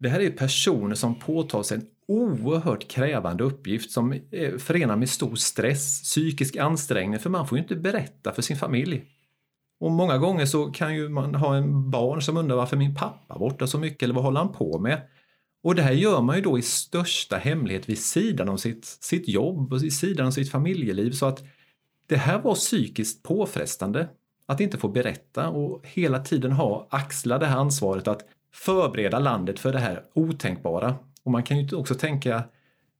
Det här är personer som påtar sig en oerhört krävande uppgift som är förenad med stor stress, psykisk ansträngning, för man får ju inte berätta för sin familj. Och många gånger så kan ju man ha en barn som undrar varför min pappa är borta så mycket eller vad håller han på med? Och det här gör man ju då i största hemlighet vid sidan om sitt, sitt jobb och vid sidan om sitt familjeliv så att det här var psykiskt påfrestande att inte få berätta och hela tiden ha axla det här ansvaret att förbereda landet för det här otänkbara. Och man kan ju också tänka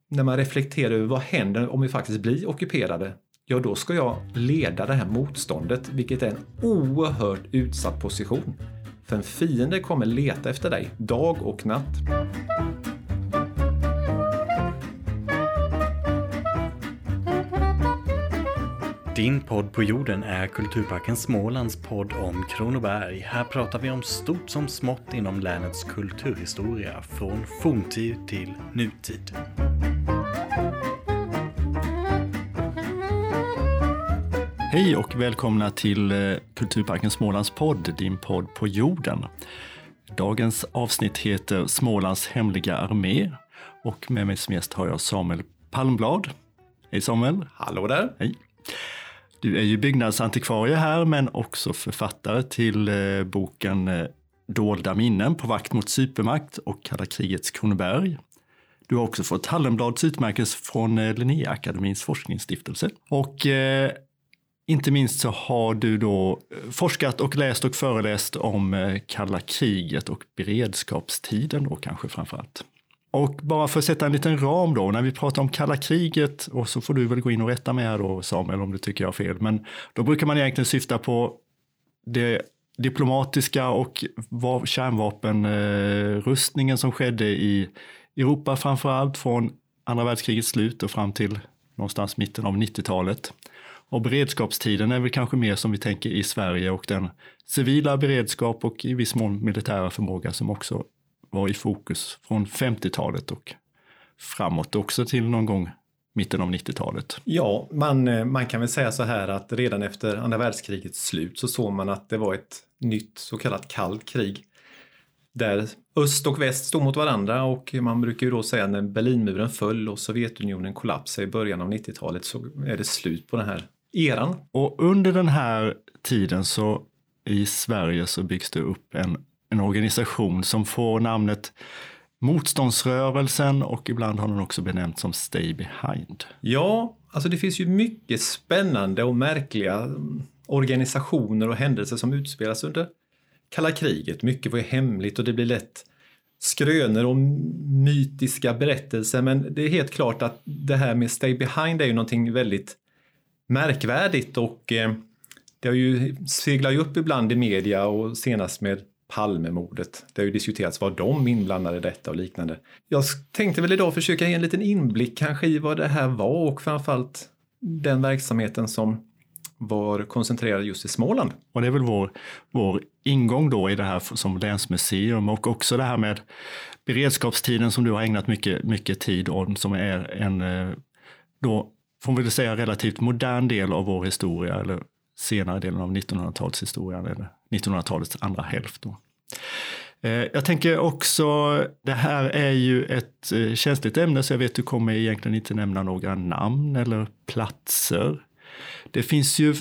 när man reflekterar över vad händer om vi faktiskt blir ockuperade? Ja, då ska jag leda det här motståndet, vilket är en oerhört utsatt position. För en fiende kommer leta efter dig, dag och natt. Din podd på jorden är Kulturparken Smålands podd om Kronoberg. Här pratar vi om stort som smått inom länets kulturhistoria, från forntid till nutid. Hej och välkomna till eh, Kulturparken Smålands podd, din podd på jorden. Dagens avsnitt heter Smålands hemliga armé och med mig som gäst har jag Samuel Palmblad. Hej Samuel! Hallå där! Hej! Du är ju byggnadsantikvarie här men också författare till eh, boken eh, Dolda minnen på vakt mot supermakt och kalla krigets Kronoberg. Du har också fått Hallenblads utmärkelse från eh, Linnéakademins forskningsstiftelse. Och eh, inte minst så har du då forskat och läst och föreläst om kalla kriget och beredskapstiden då kanske framför allt. Och bara för att sätta en liten ram då, när vi pratar om kalla kriget, och så får du väl gå in och rätta mig här då Samuel om du tycker jag har fel, men då brukar man egentligen syfta på det diplomatiska och kärnvapenrustningen som skedde i Europa framför allt från andra världskrigets slut och fram till någonstans mitten av 90-talet. Och beredskapstiden är väl kanske mer som vi tänker i Sverige och den civila beredskap och i viss mån militära förmåga som också var i fokus från 50-talet och framåt också till någon gång mitten av 90-talet. Ja, man, eh, man kan väl säga så här att redan efter andra världskrigets slut så såg man att det var ett nytt så kallat kallt krig. Där öst och väst stod mot varandra och man brukar ju då säga när Berlinmuren föll och Sovjetunionen kollapsade i början av 90-talet så är det slut på den här eran. Och under den här tiden så i Sverige så byggs det upp en, en organisation som får namnet Motståndsrörelsen och ibland har den också benämnts som Stay Behind. Ja, alltså det finns ju mycket spännande och märkliga mm, organisationer och händelser som utspelas under kalla kriget. Mycket var ju hemligt och det blir lätt skrönor och mytiska berättelser men det är helt klart att det här med Stay Behind är ju någonting väldigt märkvärdigt och eh, det har ju, seglat upp ibland i media och senast med Palmemordet. Det har ju diskuterats var de inblandade i detta och liknande. Jag tänkte väl idag försöka ge en liten inblick kanske i vad det här var och framförallt den verksamheten som var koncentrerad just i Småland. Och det är väl vår, vår ingång då i det här som länsmuseum och också det här med beredskapstiden som du har ägnat mycket, mycket tid om som är en eh, då får man väl säga, relativt modern del av vår historia, eller senare delen av 1900-talshistorien, eller 1900-talets andra hälft. Då. Eh, jag tänker också, det här är ju ett eh, känsligt ämne, så jag vet att du kommer egentligen inte nämna några namn eller platser. Det finns ju,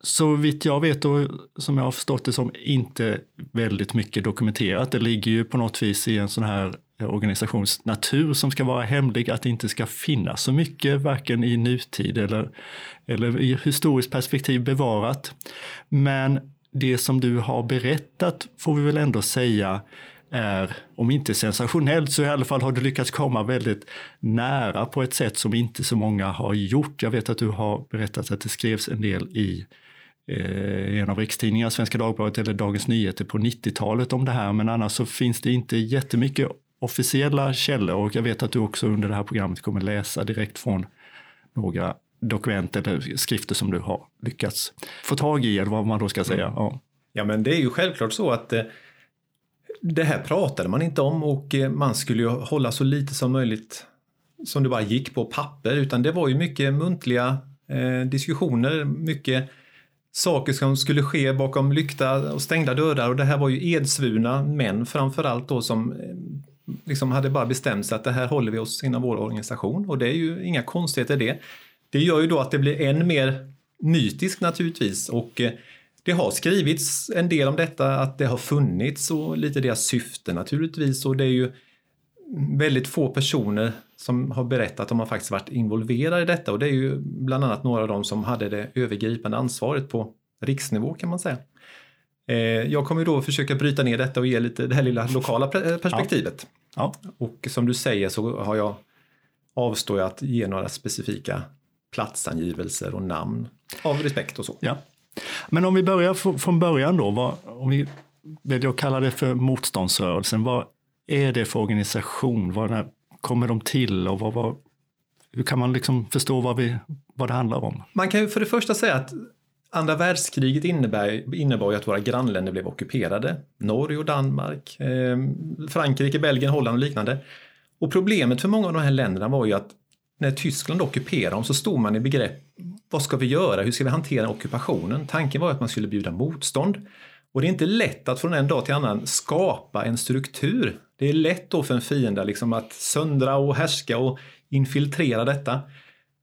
så vitt jag vet och som jag har förstått det som, inte väldigt mycket dokumenterat. Det ligger ju på något vis i en sån här Eh, organisations natur som ska vara hemlig, att det inte ska finnas så mycket, varken i nutid eller, eller i historiskt perspektiv bevarat. Men det som du har berättat får vi väl ändå säga är, om inte sensationellt, så i alla fall har du lyckats komma väldigt nära på ett sätt som inte så många har gjort. Jag vet att du har berättat att det skrevs en del i eh, en av rikstidningarna, Svenska Dagbladet eller Dagens Nyheter på 90-talet om det här, men annars så finns det inte jättemycket officiella källor och jag vet att du också under det här programmet kommer läsa direkt från några dokument eller skrifter som du har lyckats få tag i, eller vad man då ska säga. Mm. Ja. ja, men det är ju självklart så att eh, det här pratade man inte om och eh, man skulle ju hålla så lite som möjligt som det bara gick på papper, utan det var ju mycket muntliga eh, diskussioner, mycket saker som skulle ske bakom lyckta och stängda dörrar och det här var ju edsvurna män framförallt då som eh, liksom hade bara bestämt sig att det här håller vi oss inom vår organisation och det är ju inga konstigheter det. Det gör ju då att det blir än mer mytiskt naturligtvis och eh, det har skrivits en del om detta, att det har funnits och lite deras syfte naturligtvis och det är ju väldigt få personer som har berättat om man faktiskt varit involverade i detta och det är ju bland annat några av dem som hade det övergripande ansvaret på riksnivå kan man säga. Eh, jag kommer då försöka bryta ner detta och ge lite det här lilla lokala perspektivet. Ja. Och som du säger så har jag avstår jag att ge några specifika platsangivelser och namn av respekt och så. Ja. Men om vi börjar från början då, vad, om vi väljer att kalla det för motståndsrörelsen, vad är det för organisation? Vad kommer de till och vad, vad, hur kan man liksom förstå vad, vi, vad det handlar om? Man kan ju för det första säga att Andra världskriget innebär, innebar ju att våra grannländer blev ockuperade. Norge och Danmark, eh, Frankrike, Belgien, Holland och liknande. Och problemet för många av de här länderna var ju att när Tyskland ockuperade dem så stod man i begrepp, vad ska vi göra, hur ska vi hantera ockupationen? Tanken var att man skulle bjuda motstånd. Och det är inte lätt att från en dag till annan skapa en struktur. Det är lätt då för en fiende liksom att söndra och härska och infiltrera detta.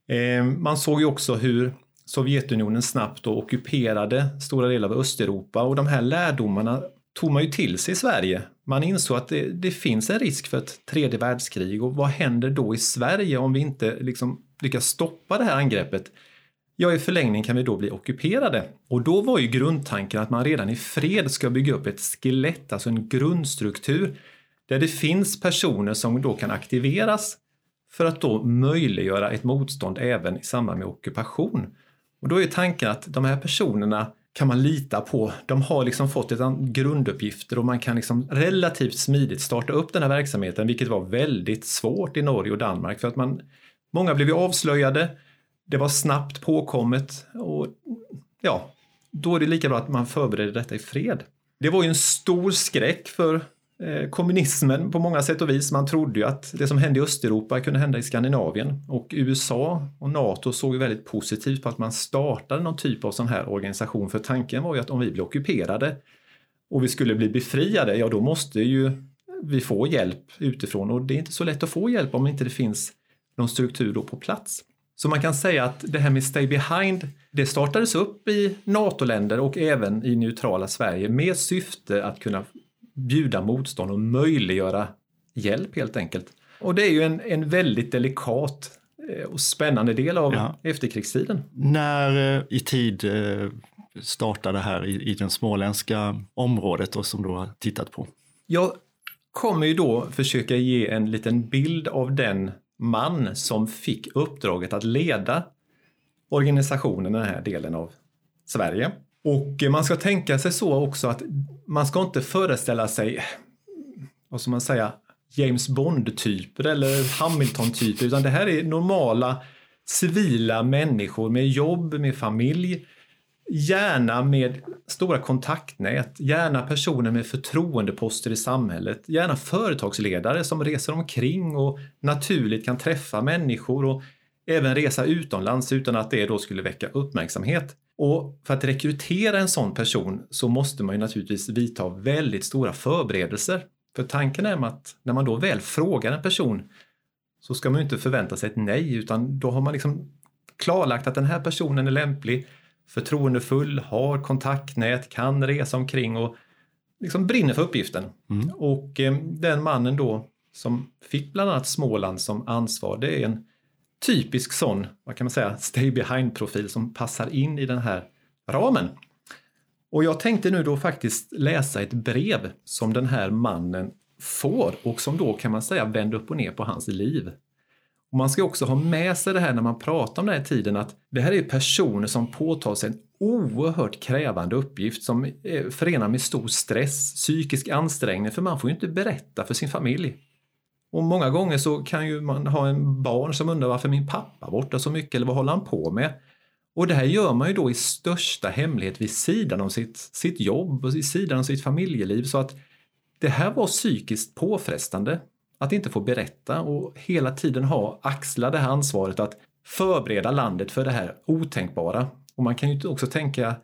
Eh, man såg ju också hur Sovjetunionen snabbt då ockuperade stora delar av Östeuropa och de här lärdomarna tog man ju till sig i Sverige. Man insåg att det, det, finns en risk för ett tredje världskrig och vad händer då i Sverige om vi inte liksom lyckas stoppa det här angreppet? Ja, i förlängningen kan vi då bli ockuperade. Och då var ju grundtanken att man redan i fred ska bygga upp ett skelett, alltså en grundstruktur, där det finns personer som då kan aktiveras för att då möjliggöra ett motstånd även i samband med ockupation. Och då är tanken att de här personerna kan man lita på. De har liksom fått ett grunduppgifter och man kan liksom relativt smidigt starta upp den här verksamheten, vilket var väldigt svårt i Norge och Danmark för att man, många blev ju avslöjade. Det var snabbt påkommet och ja, då är det lika bra att man förbereder detta i fred. Det var ju en stor skräck för Eh, kommunismen på många sätt och vis. Man trodde ju att det som hände i Östeuropa kunde hända i Skandinavien och USA och NATO såg väldigt positivt på att man startade någon typ av sån här organisation för tanken var ju att om vi blir ockuperade och vi skulle bli befriade, ja då måste ju vi få hjälp utifrån och det är inte så lätt att få hjälp om inte det finns någon struktur då på plats. Så man kan säga att det här med Stay Behind, det startades upp i NATO-länder och även i neutrala Sverige med syfte att kunna bjuda motstånd och möjliggöra hjälp helt enkelt. Och det är ju en, en väldigt delikat eh, och spännande del av ja. efterkrigstiden. När eh, i tid eh, startade här i, i det småländska området och som du har tittat på? Jag kommer ju då försöka ge en liten bild av den man som fick uppdraget att leda organisationen i den här delen av Sverige. Och eh, man ska tänka sig så också att man ska inte föreställa sig, vad ska man säga, James Bond-typer eller Hamilton-typer, utan det här är normala civila människor med jobb, med familj, gärna med stora kontaktnät, gärna personer med förtroendeposter i samhället, gärna företagsledare som reser omkring och naturligt kan träffa människor och även resa utomlands utan att det då skulle väcka uppmärksamhet. Och för att rekrytera en sån person så måste man ju naturligtvis vidta väldigt stora förberedelser. För tanken är att när man då väl frågar en person så ska man ju inte förvänta sig ett nej utan då har man liksom klarlagt att den här personen är lämplig, förtroendefull, har kontaktnät, kan resa omkring och liksom brinner för uppgiften. Mm. Och eh, den mannen då som fick bland annat Småland som ansvar, det är en typisk sån, vad kan man säga, stay behind-profil som passar in i den här ramen. Och jag tänkte nu då faktiskt läsa ett brev som den här mannen får och som då kan man säga vänder upp och ner på hans liv. Och man ska också ha med sig det här när man pratar om den här tiden att det här är personer som påtar sig en oerhört krävande uppgift som är förenad med stor stress, psykisk ansträngning för man får ju inte berätta för sin familj. Och många gånger så kan ju man ha en barn som undrar varför min pappa borta så mycket eller vad håller han på med? Och det här gör man ju då i största hemlighet vid sidan om sitt, sitt jobb och vid sidan om sitt familjeliv så att det här var psykiskt påfrestande att inte få berätta och hela tiden ha axla det här ansvaret att förbereda landet för det här otänkbara. Och man kan ju också tänka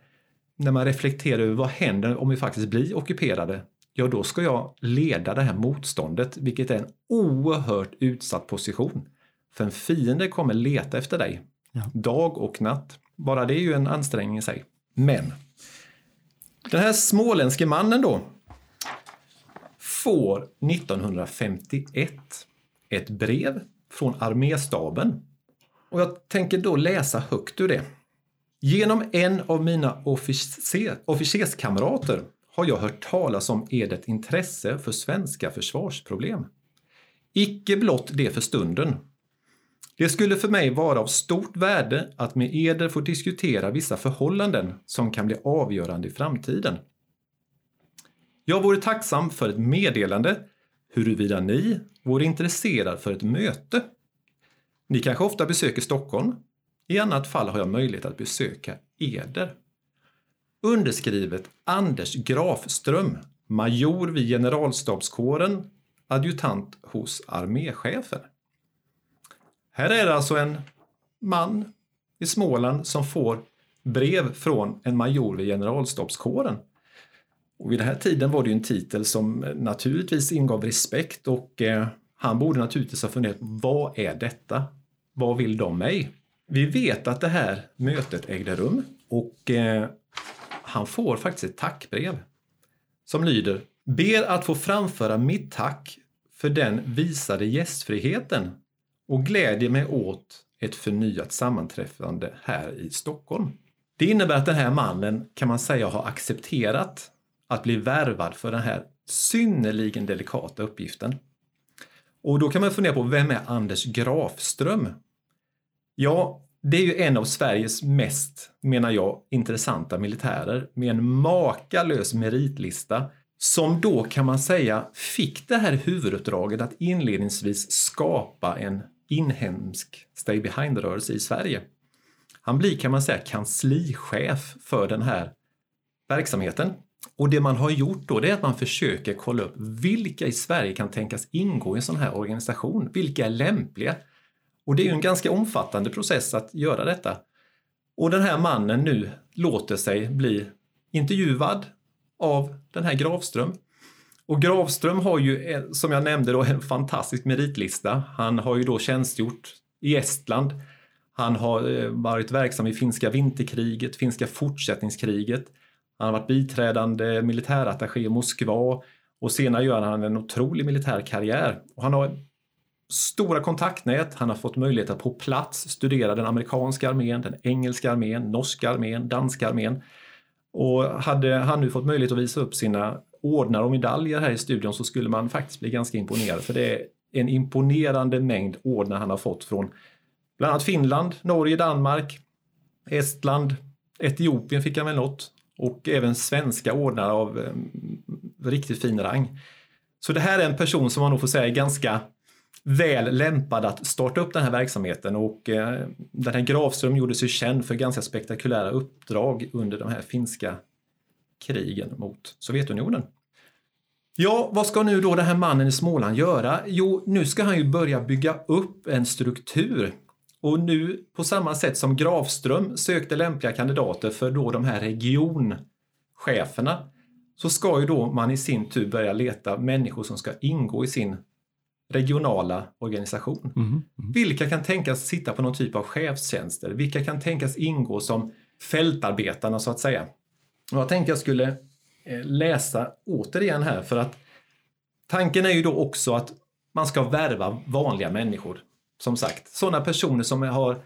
när man reflekterar över vad händer om vi faktiskt blir ockuperade? Ja då ska jag leda det här motståndet, vilket är en oerhört utsatt position. För en fiende kommer leta efter dig, Ja. dag och natt. Bara det är ju en ansträngning i sig. Men den här småländske mannen då får 1951 ett brev från arméstaben. Och jag tänker då läsa högt ur det. Genom en av mina officer, officerskamrater har jag hört talas om edert intresse för svenska försvarsproblem. Icke blott det för stunden. Det skulle för mig vara av stort värde att med eder få diskutera vissa förhållanden som kan bli avgörande i framtiden. Jag vore tacksam för ett meddelande huruvida ni vore intresserad för ett möte. Ni kanske ofta besöker Stockholm. I annat fall har jag möjlighet att besöka eder. Underskrivet Anders Grafström, major vid generalstabskåren, adjutant hos arméchefen. Här är det alltså en man i Småland som får brev från en major vid generalstabskåren. Och vid den här tiden var det ju en titel som naturligtvis ingav respekt och eh, han borde naturligtvis ha funderat vad är detta? Vad vill de mig? Vi vet att det här mötet ägde rum och eh, han får faktiskt ett tackbrev som lyder Ber att få framföra mitt tack för den visade gästfriheten och glädjer mig åt ett förnyat sammanträffande här i Stockholm. Det innebär att den här mannen kan man säga har accepterat att bli värvad för den här synnerligen delikata uppgiften. Och då kan man fundera på vem är Anders Grafström? Ja, det är ju en av Sveriges mest, menar jag, intressanta militärer med en makalös meritlista som då kan man säga fick det här huvuduppdraget att inledningsvis skapa en inhemsk stay behind-rörelse i Sverige. Han blir kan man säga kanslichef för den här verksamheten. Och det man har gjort då det är att man försöker kolla upp vilka i Sverige kan tänkas ingå i en sån här organisation. Vilka är lämpliga? Och det är ju en ganska omfattande process att göra detta. Och den här mannen nu låter sig bli intervjuad av den här Gravström. Och Gravström har ju, som jag nämnde, då, en fantastisk meritlista. Han har ju då tjänstgjort i Estland. Han har varit verksam i finska vinterkriget, finska fortsättningskriget. Han har varit biträdande militärattaché i Moskva och senare gör han en otrolig militär karriär. Och han har stora kontaktnät. Han har fått möjlighet att på plats studera den amerikanska armén, den engelska armén, norska armén, danska armén. Och hade han nu fått möjlighet att visa upp sina ordnar och medaljer här i studion så skulle man faktiskt bli ganska imponerad. För det är en imponerande mängd ordnar han har fått från bland annat Finland, Norge, Danmark, Estland, Etiopien fick han väl något och även svenska ordnar av eh, riktigt fin rang. Så det här är en person som man nog får säga är ganska väl lämpad att starta upp den här verksamheten och eh, den här Grafström gjorde sig känd för ganska spektakulära uppdrag under de här finska krigen mot Sovjetunionen. Ja, vad ska nu då den här mannen i Småland göra? Jo, nu ska han ju börja bygga upp en struktur. Och nu på samma sätt som Grafström sökte lämpliga kandidater för då de här regioncheferna så ska ju då man i sin tur börja leta människor som ska ingå i sin regionala organisation. Mm. Mm. Vilka kan tänkas sitta på någon typ av chefstjänster? Vilka kan tänkas ingå som fältarbetarna så att säga? Och jag tänkte jag skulle eh, läsa återigen här för att tanken är ju då också att man ska värva vanliga människor. Som sagt, sådana personer som har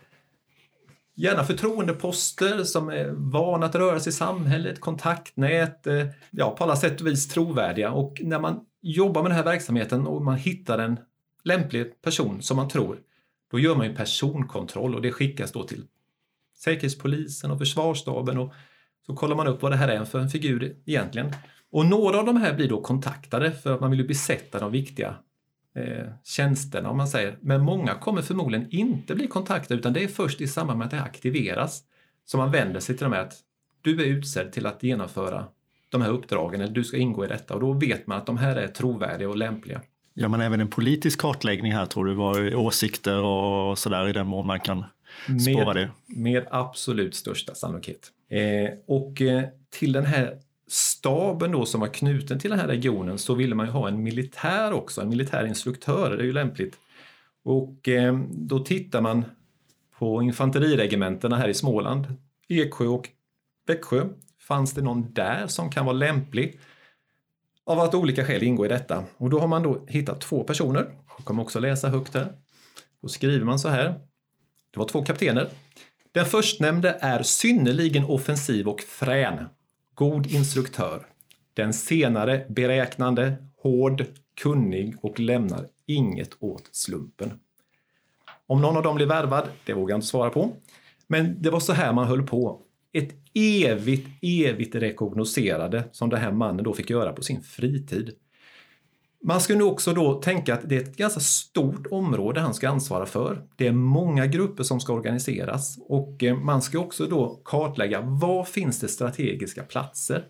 gärna förtroendeposter, som är vana att röra sig i samhället, kontaktnät, eh, ja på alla sätt och vis trovärdiga. Och när man jobbar med den här verksamheten och man hittar en lämplig person som man tror, då gör man ju personkontroll och det skickas då till Säkerhetspolisen och Försvarsstaben och så kollar man upp vad det här är för en figur egentligen. Och några av de här blir då kontaktade för att man vill ju besätta de viktiga eh, tjänsterna om man säger. Men många kommer förmodligen inte bli kontaktade utan det är först i samband med att det aktiveras som man vänder sig till dem att du är utsedd till att genomföra de här uppdragen eller du ska ingå i detta och då vet man att de här är trovärdiga och lämpliga. Gör man även en politisk kartläggning här tror du? Vad åsikter och sådär i den mån man kan spåra det? Med absolut största sannolikhet. Eh, och eh, till den här staben då som var knuten till den här regionen så ville man ju ha en militär också, en militär instruktör, det är ju lämpligt. Och eh, då tittar man på infanteriregementena här i Småland, Eksjö och Växjö. Fanns det någon där som kan vara lämplig? Av att olika skäl ingår i detta. Och då har man då hittat två personer. Jag kommer också läsa högt här. Då skriver man så här. Det var två kaptener. Den förstnämnde är synnerligen offensiv och frän. God instruktör. Den senare beräknande, hård, kunnig och lämnar inget åt slumpen. Om någon av dem blev värvad, det vågar jag inte svara på. Men det var så här man höll på. Ett evigt, evigt rekognoserade som den här mannen då fick göra på sin fritid. Man ska nu också då tänka att det är ett ganska stort område han ska ansvara för. Det är många grupper som ska organiseras och eh, man ska också då kartlägga var finns det strategiska platser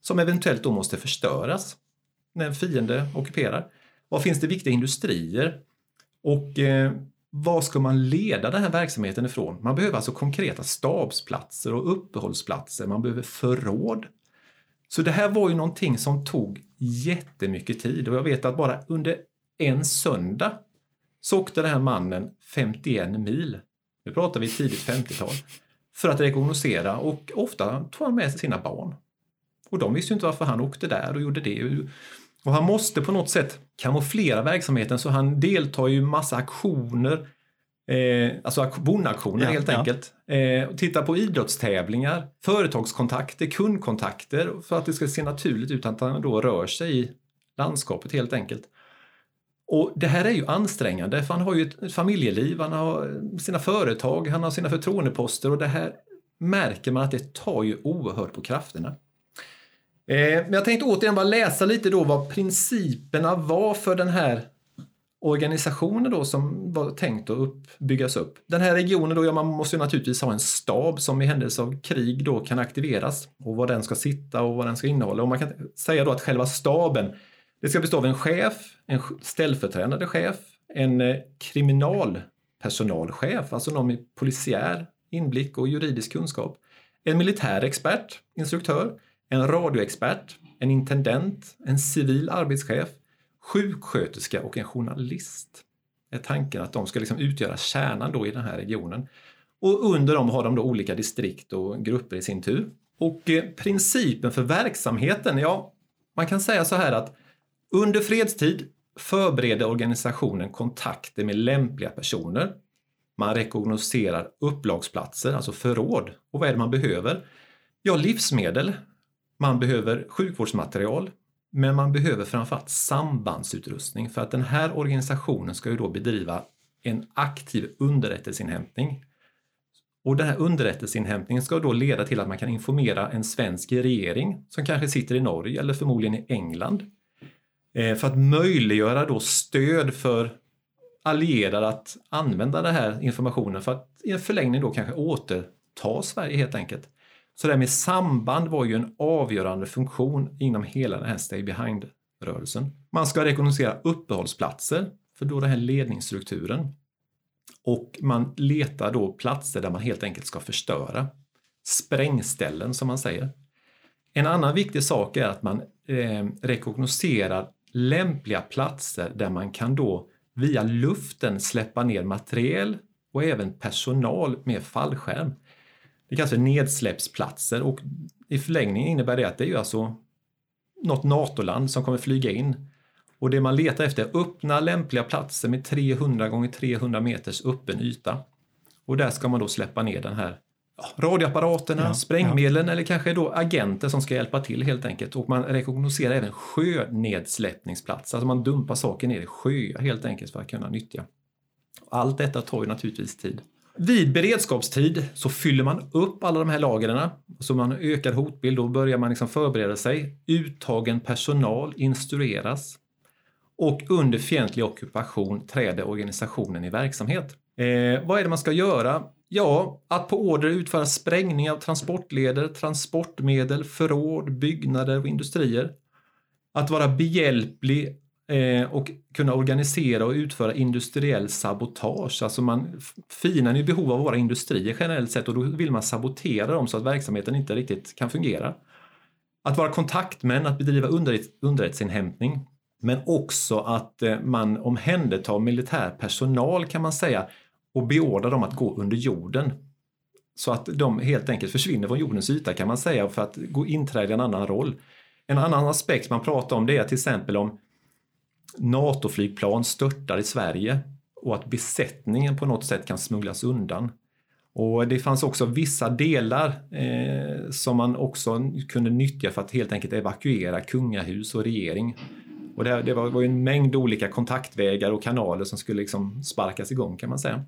som eventuellt då måste förstöras när en fiende ockuperar. Var finns det viktiga industrier? Och eh, var ska man leda den här verksamheten ifrån? Man behöver alltså konkreta stabsplatser och uppehållsplatser, man behöver förråd. Så det här var ju någonting som tog jättemycket tid och jag vet att bara under en söndag så åkte den här mannen 51 mil, nu pratar vi tidigt 50-tal, för att rekognosera och ofta tog han med sig sina barn. Och de visste ju inte varför han åkte där och gjorde det. Och han måste på något sätt kamouflera verksamheten så han deltar i massa aktioner, eh, alltså bondaktioner ja, helt ja. enkelt. Eh, titta på idrottstävlingar, företagskontakter, kundkontakter för att det ska se naturligt ut att han då rör sig i landskapet helt enkelt. Och det här är ju ansträngande för han har ju ett familjeliv, han har sina företag, han har sina förtroendeposter och det här märker man att det tar ju oerhört på krafterna. Eh, men jag tänkte återigen bara läsa lite då vad principerna var för den här organisationen då som var tänkt att upp, byggas upp. Den här regionen då, ja, man måste ju naturligtvis ha en stab som i händelse av krig då kan aktiveras och var den ska sitta och vad den ska innehålla. Och man kan säga då att själva staben, det ska bestå av en chef, en ställföreträdande chef, en eh, kriminalpersonalchef, alltså någon med polisiär inblick och juridisk kunskap, en militär expert, instruktör, en radioexpert, en intendent, en civil arbetschef, sjuksköterska och en journalist. Är tanken att de ska liksom utgöra kärnan då i den här regionen. Och under dem har de då olika distrikt och grupper i sin tur. Och eh, principen för verksamheten, ja, man kan säga så här att under fredstid förbereder organisationen kontakter med lämpliga personer. Man rekognoserar upplagsplatser, alltså förråd. Och vad är det man behöver? Ja, livsmedel, man behöver sjukvårdsmaterial, men man behöver framförallt sambandsutrustning för att den här organisationen ska ju då bedriva en aktiv underrättelseinhämtning. Och den här underrättelseinhämtningen ska då leda till att man kan informera en svensk regering som kanske sitter i Norge eller förmodligen i England. Eh, för att möjliggöra då stöd för allierade att använda den här informationen för att i en förlängning då kanske återta Sverige helt enkelt. Så det här med samband var ju en avgörande funktion inom hela den här Stay Behind-rörelsen. Man ska rekognosera uppehållsplatser för då den här ledningsstrukturen. Och man letar då platser där man helt enkelt ska förstöra. Sprängställen som man säger. En annan viktig sak är att man eh, rekognoserar lämpliga platser där man kan då via luften släppa ner materiel och även personal med fallskärm. Det kallas för nedsläppsplatser och i förlängningen innebär det att det är ju alltså något NATO-land som kommer flyga in. Och det man letar efter är öppna lämpliga platser med 300 gånger 300 meters öppen yta. Och där ska man då släppa ner den här radioapparaterna, ja, sprängmedlen ja. eller kanske då agenter som ska hjälpa till helt enkelt. Och man rekognoserar även sjönedsläppningsplatser, alltså man dumpar saker ner i sjöar helt enkelt för att kunna nyttja. Allt detta tar ju naturligtvis tid. Vid beredskapstid så fyller man upp alla de här lagren. Så man har ökad hotbild, då börjar man liksom förbereda sig. Uttagen personal instrueras. Och under fientlig ockupation träder organisationen i verksamhet. Eh, vad är det man ska göra? Ja, att på order utföra sprängning av transportleder, transportmedel, förråd, byggnader och industrier. Att vara behjälplig Eh, och kunna organisera och utföra industriell sabotage. Alltså man, finan är i behov av våra industrier generellt sett och då vill man sabotera dem så att verksamheten inte riktigt kan fungera. att vara kontaktmän, att bedriva underrättelseinhämtning, men också att eh, man omhändertar militär personal kan man säga och beordrar dem att gå under jorden. Så att de helt enkelt försvinner från jordens yta kan man säga för att gå inträda i en annan roll. En annan aspekt man pratar om det är till exempel om NATO-flygplan störtar i Sverige och att besättningen på något sätt kan smugglas undan. Och det fanns också vissa delar eh, som man också kunde nyttja för att helt enkelt evakuera kungahus och regering. Och det, det var, var en mängd olika kontaktvägar och kanaler som skulle liksom sparkas igång kan man säga.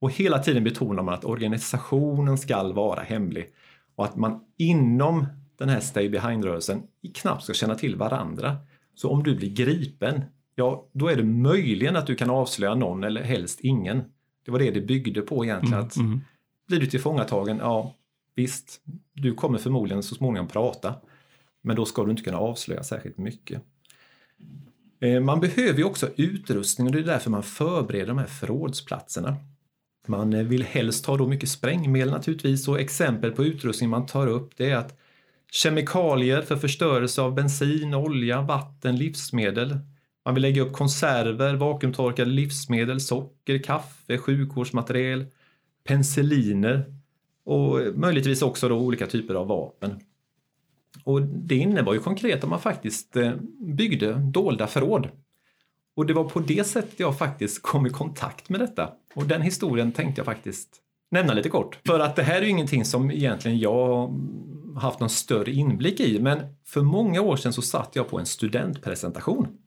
Och hela tiden betonar man att organisationen ska vara hemlig och att man inom den här Stay Behind-rörelsen knappt ska känna till varandra. Så om du blir gripen, ja då är det möjligen att du kan avslöja någon eller helst ingen. Det var det det byggde på egentligen. Mm, att mm. Blir du tillfångatagen, ja visst, du kommer förmodligen så småningom prata. Men då ska du inte kunna avslöja särskilt mycket. Eh, man behöver ju också utrustning och det är därför man förbereder de här förrådsplatserna. Man eh, vill helst ha då mycket sprängmedel naturligtvis och exempel på utrustning man tar upp det är att kemikalier för förstörelse av bensin, olja, vatten, livsmedel. Man vill lägga upp konserver, vakuumtorkade livsmedel, socker, kaffe, sjukvårdsmateriel, penicilliner och möjligtvis också då olika typer av vapen. Och det innebar ju konkret att man faktiskt eh, byggde dolda förråd. Och det var på det sättet jag faktiskt kom i kontakt med detta. Och den historien tänkte jag faktiskt nämna lite kort. För att det här är ju ingenting som egentligen jag haft någon större inblick i, men för många år sedan så satt jag på en studentpresentation.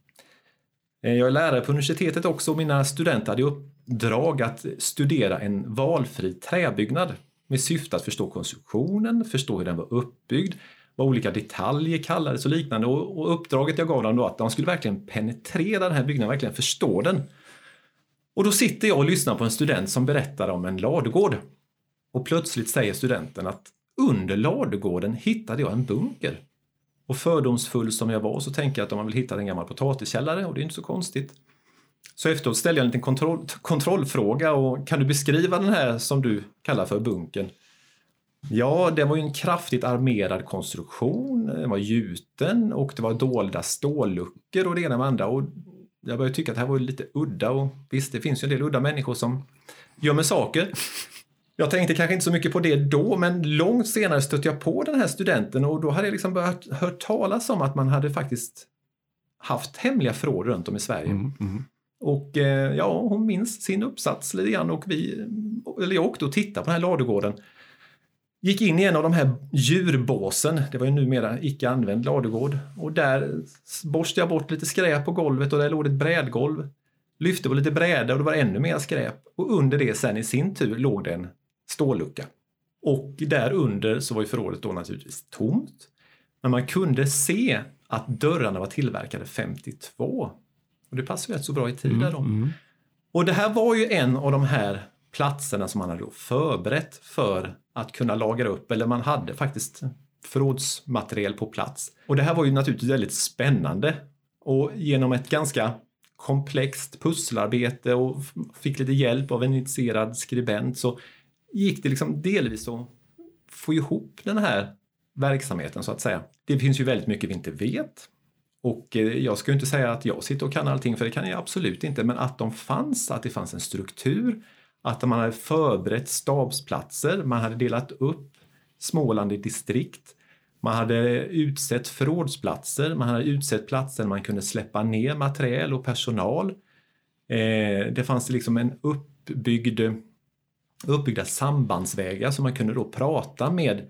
Eh, jag är lärare på universitetet också och mina studenter hade uppdrag att studera en valfri träbyggnad med syfte att förstå konstruktionen, förstå hur den var uppbyggd, vad olika detaljer kallades och liknande. Och uppdraget jag gav dem då att de skulle verkligen penetrera den här byggnaden, verkligen förstå den. Och då sitter jag och lyssnar på en student som berättar om en ladugård. Och plötsligt säger studenten att under ladugården hittade jag en bunker. Och fördomsfull som jag var så tänkte jag att om man vill hitta en gammal potatiskällare, och det är inte så konstigt. Så efteråt ställde jag en liten kontroll, kontrollfråga och kan du beskriva den här som du kallar för bunkern? Ja, det var ju en kraftigt armerad konstruktion, den var gjuten och det var dolda stålluckor och det ena med andra. Och jag började tycka att det här var lite udda och visst, det finns ju en del udda människor som gömmer saker. Jag tänkte kanske inte så mycket på det då, men långt senare stötte jag på den här studenten och då hade jag liksom börjat hört talas om att man hade faktiskt haft hemliga förråd runt om i Sverige. Mm, mm. Och eh, ja, hon minns sin uppsats lite grann och vi, eller jag åkte och tittade på den här ladugården Gick in i en av de här djurbåsen, det var ju numera icke använd ladugård. Och där borstade jag bort lite skräp på golvet och där låg ett brädgolv. Lyfte på lite bräda och det var ännu mer skräp. Och under det sen i sin tur låg det en stållucka. Och där under så var ju förrådet då naturligtvis tomt. Men man kunde se att dörrarna var tillverkade 52. Och det passar ju rätt så bra i tid mm, där då. Mm. Och det här var ju en av de här platserna som man hade förberett för att kunna lagra upp, eller man hade faktiskt förrådsmaterial på plats. Och det här var ju naturligtvis väldigt spännande och genom ett ganska komplext pusselarbete och fick lite hjälp av en initierad skribent så gick det liksom delvis att få ihop den här verksamheten så att säga. Det finns ju väldigt mycket vi inte vet. Och eh, jag ska inte säga att jag sitter och kan allting, för det kan jag absolut inte, men att de fanns, att det fanns en struktur, att man hade förberett stabsplatser, man hade delat upp Småland i distrikt, man hade utsett förrådsplatser, man hade utsett platser där man kunde släppa ner materiel och personal. Eh, det fanns liksom en uppbyggd, uppbyggda sambandsvägar som man kunde då prata med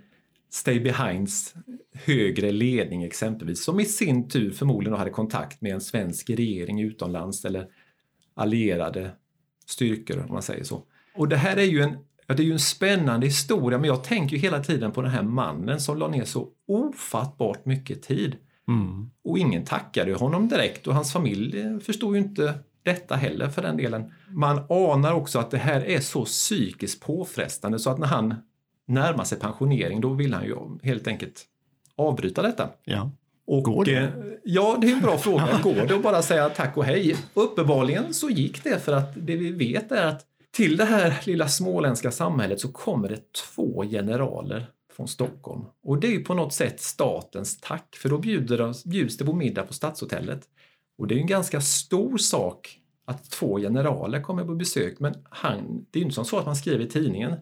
Stay Behinds högre ledning exempelvis, som i sin tur förmodligen hade kontakt med en svensk regering utomlands eller allierade styrkor om man säger så. Och det här är ju en, det är ju en spännande historia men jag tänker ju hela tiden på den här mannen som la ner så ofattbart mycket tid. Mm. Och ingen tackade honom direkt och hans familj förstod ju inte detta heller för den delen. Man anar också att det här är så psykiskt påfrestande så att när han närmar sig pensionering då vill han ju helt enkelt avbryta detta. Ja. Och, Går det? Eh, ja, det är en bra fråga. Går det att bara säga tack och hej? Uppenbarligen så gick det för att det vi vet är att till det här lilla småländska samhället så kommer det två generaler från Stockholm. Och det är ju på något sätt statens tack, för då bjuder, bjuds det på middag på Stadshotellet. Och det är en ganska stor sak att två generaler kommer på besök, men han, det är ju inte som så att man skriver i tidningen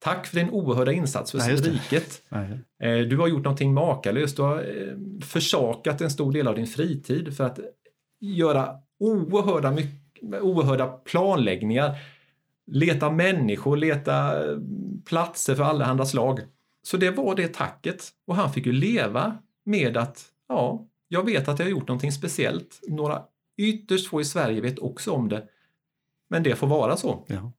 Tack för din oerhörda insats för Nej, riket. Nej. Eh, Du har gjort någonting makalöst. Du har eh, försakat en stor del av din fritid för att göra oerhörda, mycket, oerhörda planläggningar. Leta människor, leta eh, platser för allehanda slag. Så det var det tacket. Och han fick ju leva med att, ja, jag vet att jag har gjort någonting speciellt. Några ytterst få i Sverige vet också om det. Men det får vara så. Ja.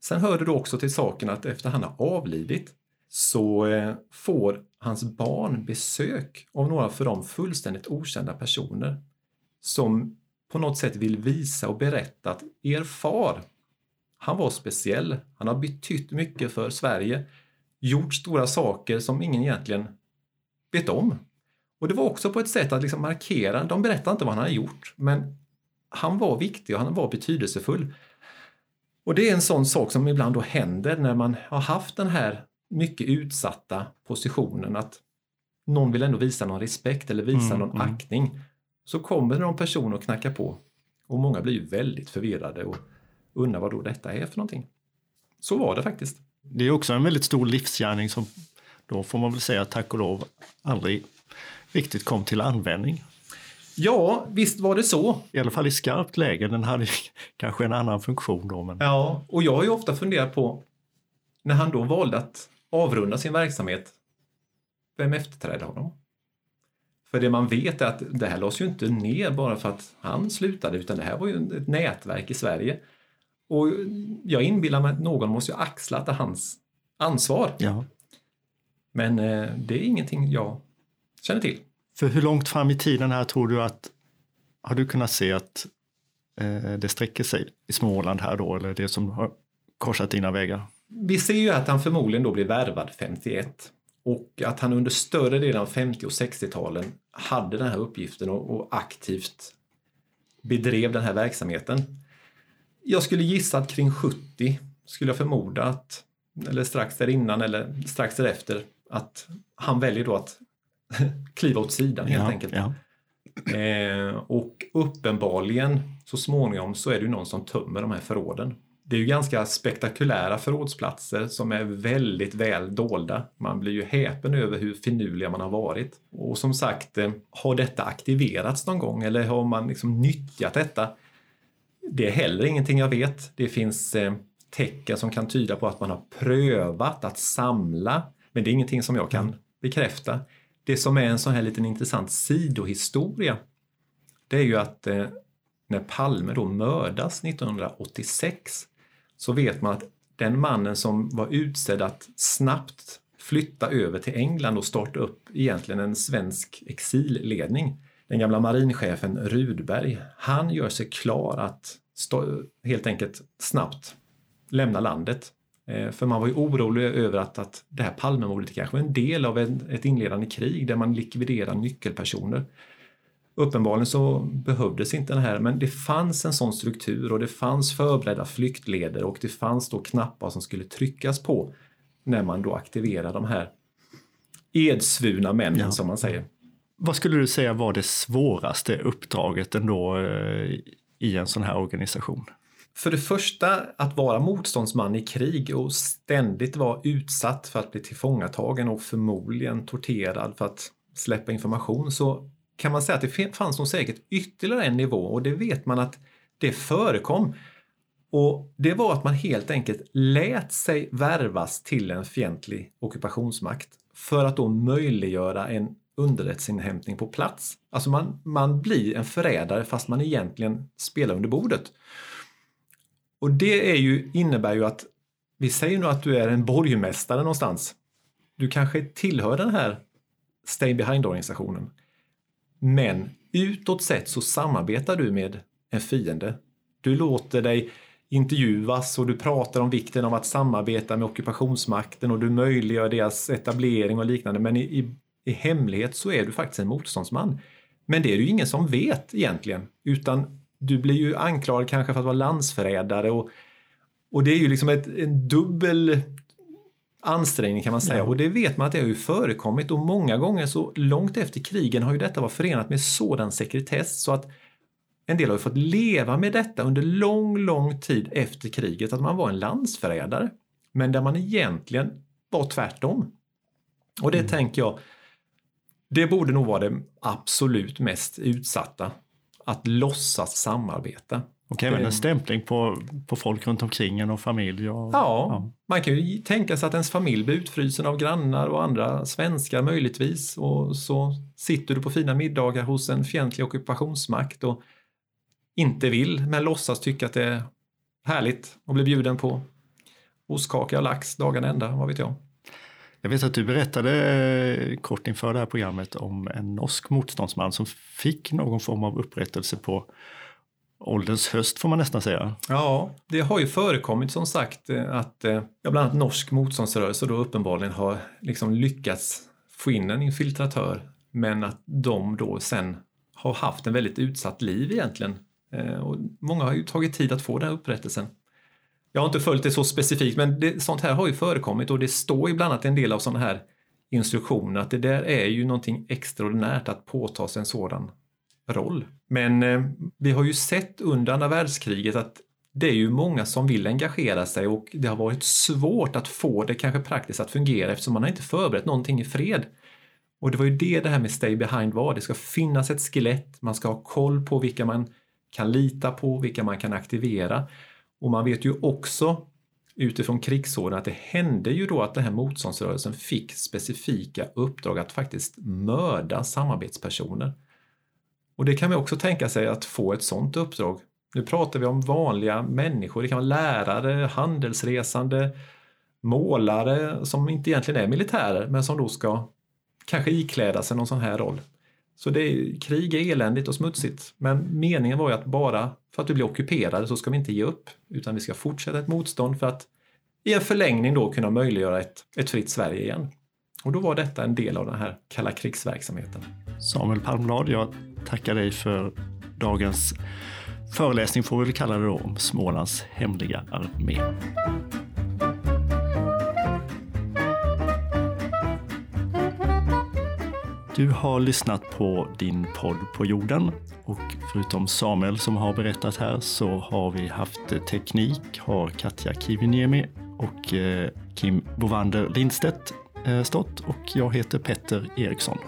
Sen hör då också till saken att efter han har avlidit så eh, får hans barn besök av några för dem fullständigt okända personer som på något sätt vill visa och berätta att er far, han var speciell. Han har betytt mycket för Sverige, gjort stora saker som ingen egentligen vet om. Och det var också på ett sätt att liksom markera, de berättade inte vad han hade gjort, men han var viktig och han var betydelsefull. Och det är en sån sak som ibland då händer när man har haft den här mycket utsatta positionen att någon vill ändå visa någon respekt eller visa Mm, någon mm. aktning. Så kommer någon person och knackar på och många blir ju väldigt förvirrade och undrar vad då detta är för någonting. Så var det faktiskt. Det är också en väldigt stor livsgärning som då får man väl säga tack och lov aldrig riktigt kom till användning. Ja, visst var det så. I alla fall i skarpt läge. Den hade kanske en annan funktion då. Men... Ja, och jag har ju ofta funderat på när han då valde att avrunda sin verksamhet, vem efterträdde honom? För det man vet är att det här lades ju inte ner bara för att han slutade, utan det här var ju ett nätverk i Sverige. Och jag inbillar mig att någon måste ju ha axlat hans ansvar. Ja. Men eh, det är ingenting jag känner till. För hur långt fram i tiden här tror du att har du kunnat se att eh, det sträcker sig i Småland här då, eller det som har korsat dina vägar? Vi ser ju att han förmodligen då blir värvad 51 och att han under större delen av 50 och 60-talen hade den här uppgiften och, och aktivt bedrev den här verksamheten. Jag skulle gissa att kring 70 skulle jag förmoda att, eller strax där innan eller strax därefter, att han väljer då att kliva åt sidan helt ja, enkelt. Ja. Eh, och uppenbarligen så småningom så är det någon som tömmer de här förråden. Det är ju ganska spektakulära förrådsplatser som är väldigt väl dolda. Man blir ju häpen över hur finurliga man har varit. Och som sagt, eh, har detta aktiverats någon gång eller har man liksom nyttjat detta? Det är heller ingenting jag vet. Det finns eh, tecken som kan tyda på att man har prövat att samla, men det är ingenting som jag kan bekräfta. Det som är en sån här liten intressant sidohistoria, det är ju att eh, när Palme då mördas 1986 så vet man att den mannen som var utsedd att snabbt flytta över till England och starta upp egentligen en svensk exilledning, den gamla marinchefen Rudberg, han gör sig klar att stå, helt enkelt snabbt lämna landet. Eh, För man var ju orolig över att, att det här Palmemordet kanske var en del av en, ett inledande krig där man likviderar nyckelpersoner. Uppenbarligen så behövdes inte den här, men det fanns en sån struktur och det fanns förberedda flyktleder och det fanns då knappar som skulle tryckas på när man då aktiverar de här edsvurna männen Ja. som man säger. Vad skulle du säga var det svåraste uppdraget ändå eh, i en sån här organisation? För det första att vara motståndsman i krig och ständigt vara utsatt för att bli tillfångatagen och förmodligen torterad för att släppa information så kan man säga att det fanns nog säkert ytterligare en nivå och det vet man att det förekom. Och det var att man helt enkelt lät sig värvas till en fientlig ockupationsmakt för att då möjliggöra en underrättelseinhämtning på plats. Alltså man, man blir en förrädare fast man egentligen spelar under bordet. Och det är ju, innebär ju att vi säger nu att du är en borgmästare någonstans. Du kanske tillhör den här Stay Behind-organisationen. Men utåt sett så samarbetar du med en fiende. Du låter dig intervjuas och du pratar om vikten av att samarbeta med ockupationsmakten och du möjliggör deras etablering och liknande. Men i, i, i hemlighet så är du faktiskt en motståndsman. Men det är det ju ingen som vet egentligen, utan du blir ju anklagad kanske för att vara landsförrädare och, och det är ju liksom ett, en dubbel ansträngning kan man säga. Ja. Och det vet man att det har ju förekommit och många gånger så långt efter krigen har ju detta varit förenat med sådan sekretess så att en del har fått leva med detta under lång, lång tid efter kriget, att man var en landsförrädare. Men där man egentligen var tvärtom. Och det Mm. tänker jag, det borde nog vara det absolut mest utsatta. Att låtsas samarbeta. Och även en stämpling på, på folk runt omkring en och familj. Och, Ja, man kan ju tänka sig att ens familj blir utfrysen av grannar och andra svenskar möjligtvis och så sitter du på fina middagar hos en fientlig ockupationsmakt och inte vill men låtsas tycka att det är härligt att bli bjuden på ostkaka och lax dagen ända, vad vet jag. Jag vet att du berättade eh, kort inför det här programmet om en norsk motståndsman som fick någon form av upprättelse på ålderns höst får man nästan säga. Ja, det har ju förekommit som sagt eh, att eh, ja, bland annat norsk motståndsrörelse då uppenbarligen har liksom lyckats få in en infiltratör men att de då sen har haft en väldigt utsatt liv egentligen. Och många har ju tagit tid att få den här upprättelsen. Jag har inte följt det så specifikt men det, sånt här har ju förekommit och det står ju bland annat en del av sådana här instruktioner att det där är ju någonting extraordinärt att påta sig en sådan roll. Men eh, vi har ju sett under andra världskriget att det är ju många som vill engagera sig och det har varit svårt att få det kanske praktiskt att fungera eftersom man har inte förberett någonting i fred. Och det var ju det det här med Stay Behind var. Det ska finnas ett skelett, man ska ha koll på vilka man kan lita på, vilka man kan aktivera. Och man vet ju också utifrån krigsåren att det hände ju då att den här motståndsrörelsen fick specifika uppdrag att faktiskt mörda samarbetspersoner. Och det kan vi också tänka sig att få ett sådant uppdrag. Nu pratar vi om vanliga människor, det kan vara lärare, handelsresande, målare som inte egentligen är militärer men som då ska kanske ikläda sig någon sån här roll. Så det är, krig är eländigt och smutsigt men meningen var ju att bara för att vi blir ockuperade så ska vi inte ge upp utan vi ska fortsätta ett motstånd för att i en förlängning då kunna möjliggöra ett, ett fritt Sverige igen. Och då var detta en del av den här kalla krigsverksamheten. Samuel Palmblad, jag tackar dig för dagens föreläsning får vi väl kalla det då om Smålands hemliga armé. Du har lyssnat på din podd på jorden och förutom Samuel som har berättat här så har vi haft eh, teknik, har Katja Kiviniemi och eh, Kim Bovander Lindstedt eh, stått och jag heter Petter Eriksson.